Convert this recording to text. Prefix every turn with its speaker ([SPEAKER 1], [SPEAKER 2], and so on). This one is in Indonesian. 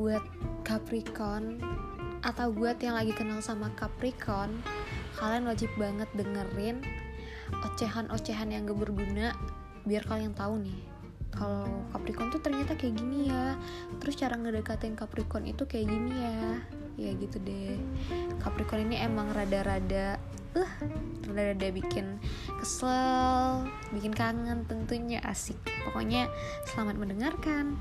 [SPEAKER 1] buat Capricorn atau buat yang lagi kenal sama Capricorn, kalian wajib banget dengerin ocehan-ocehan yang gak berguna biar kalian tahu nih kalau Capricorn tuh ternyata kayak gini ya. Terus cara ngedekatin Capricorn itu kayak gini ya. Ya gitu deh. Capricorn ini emang rada-rada uh rada-rada bikin kesel bikin kangen tentunya asik. Pokoknya selamat mendengarkan.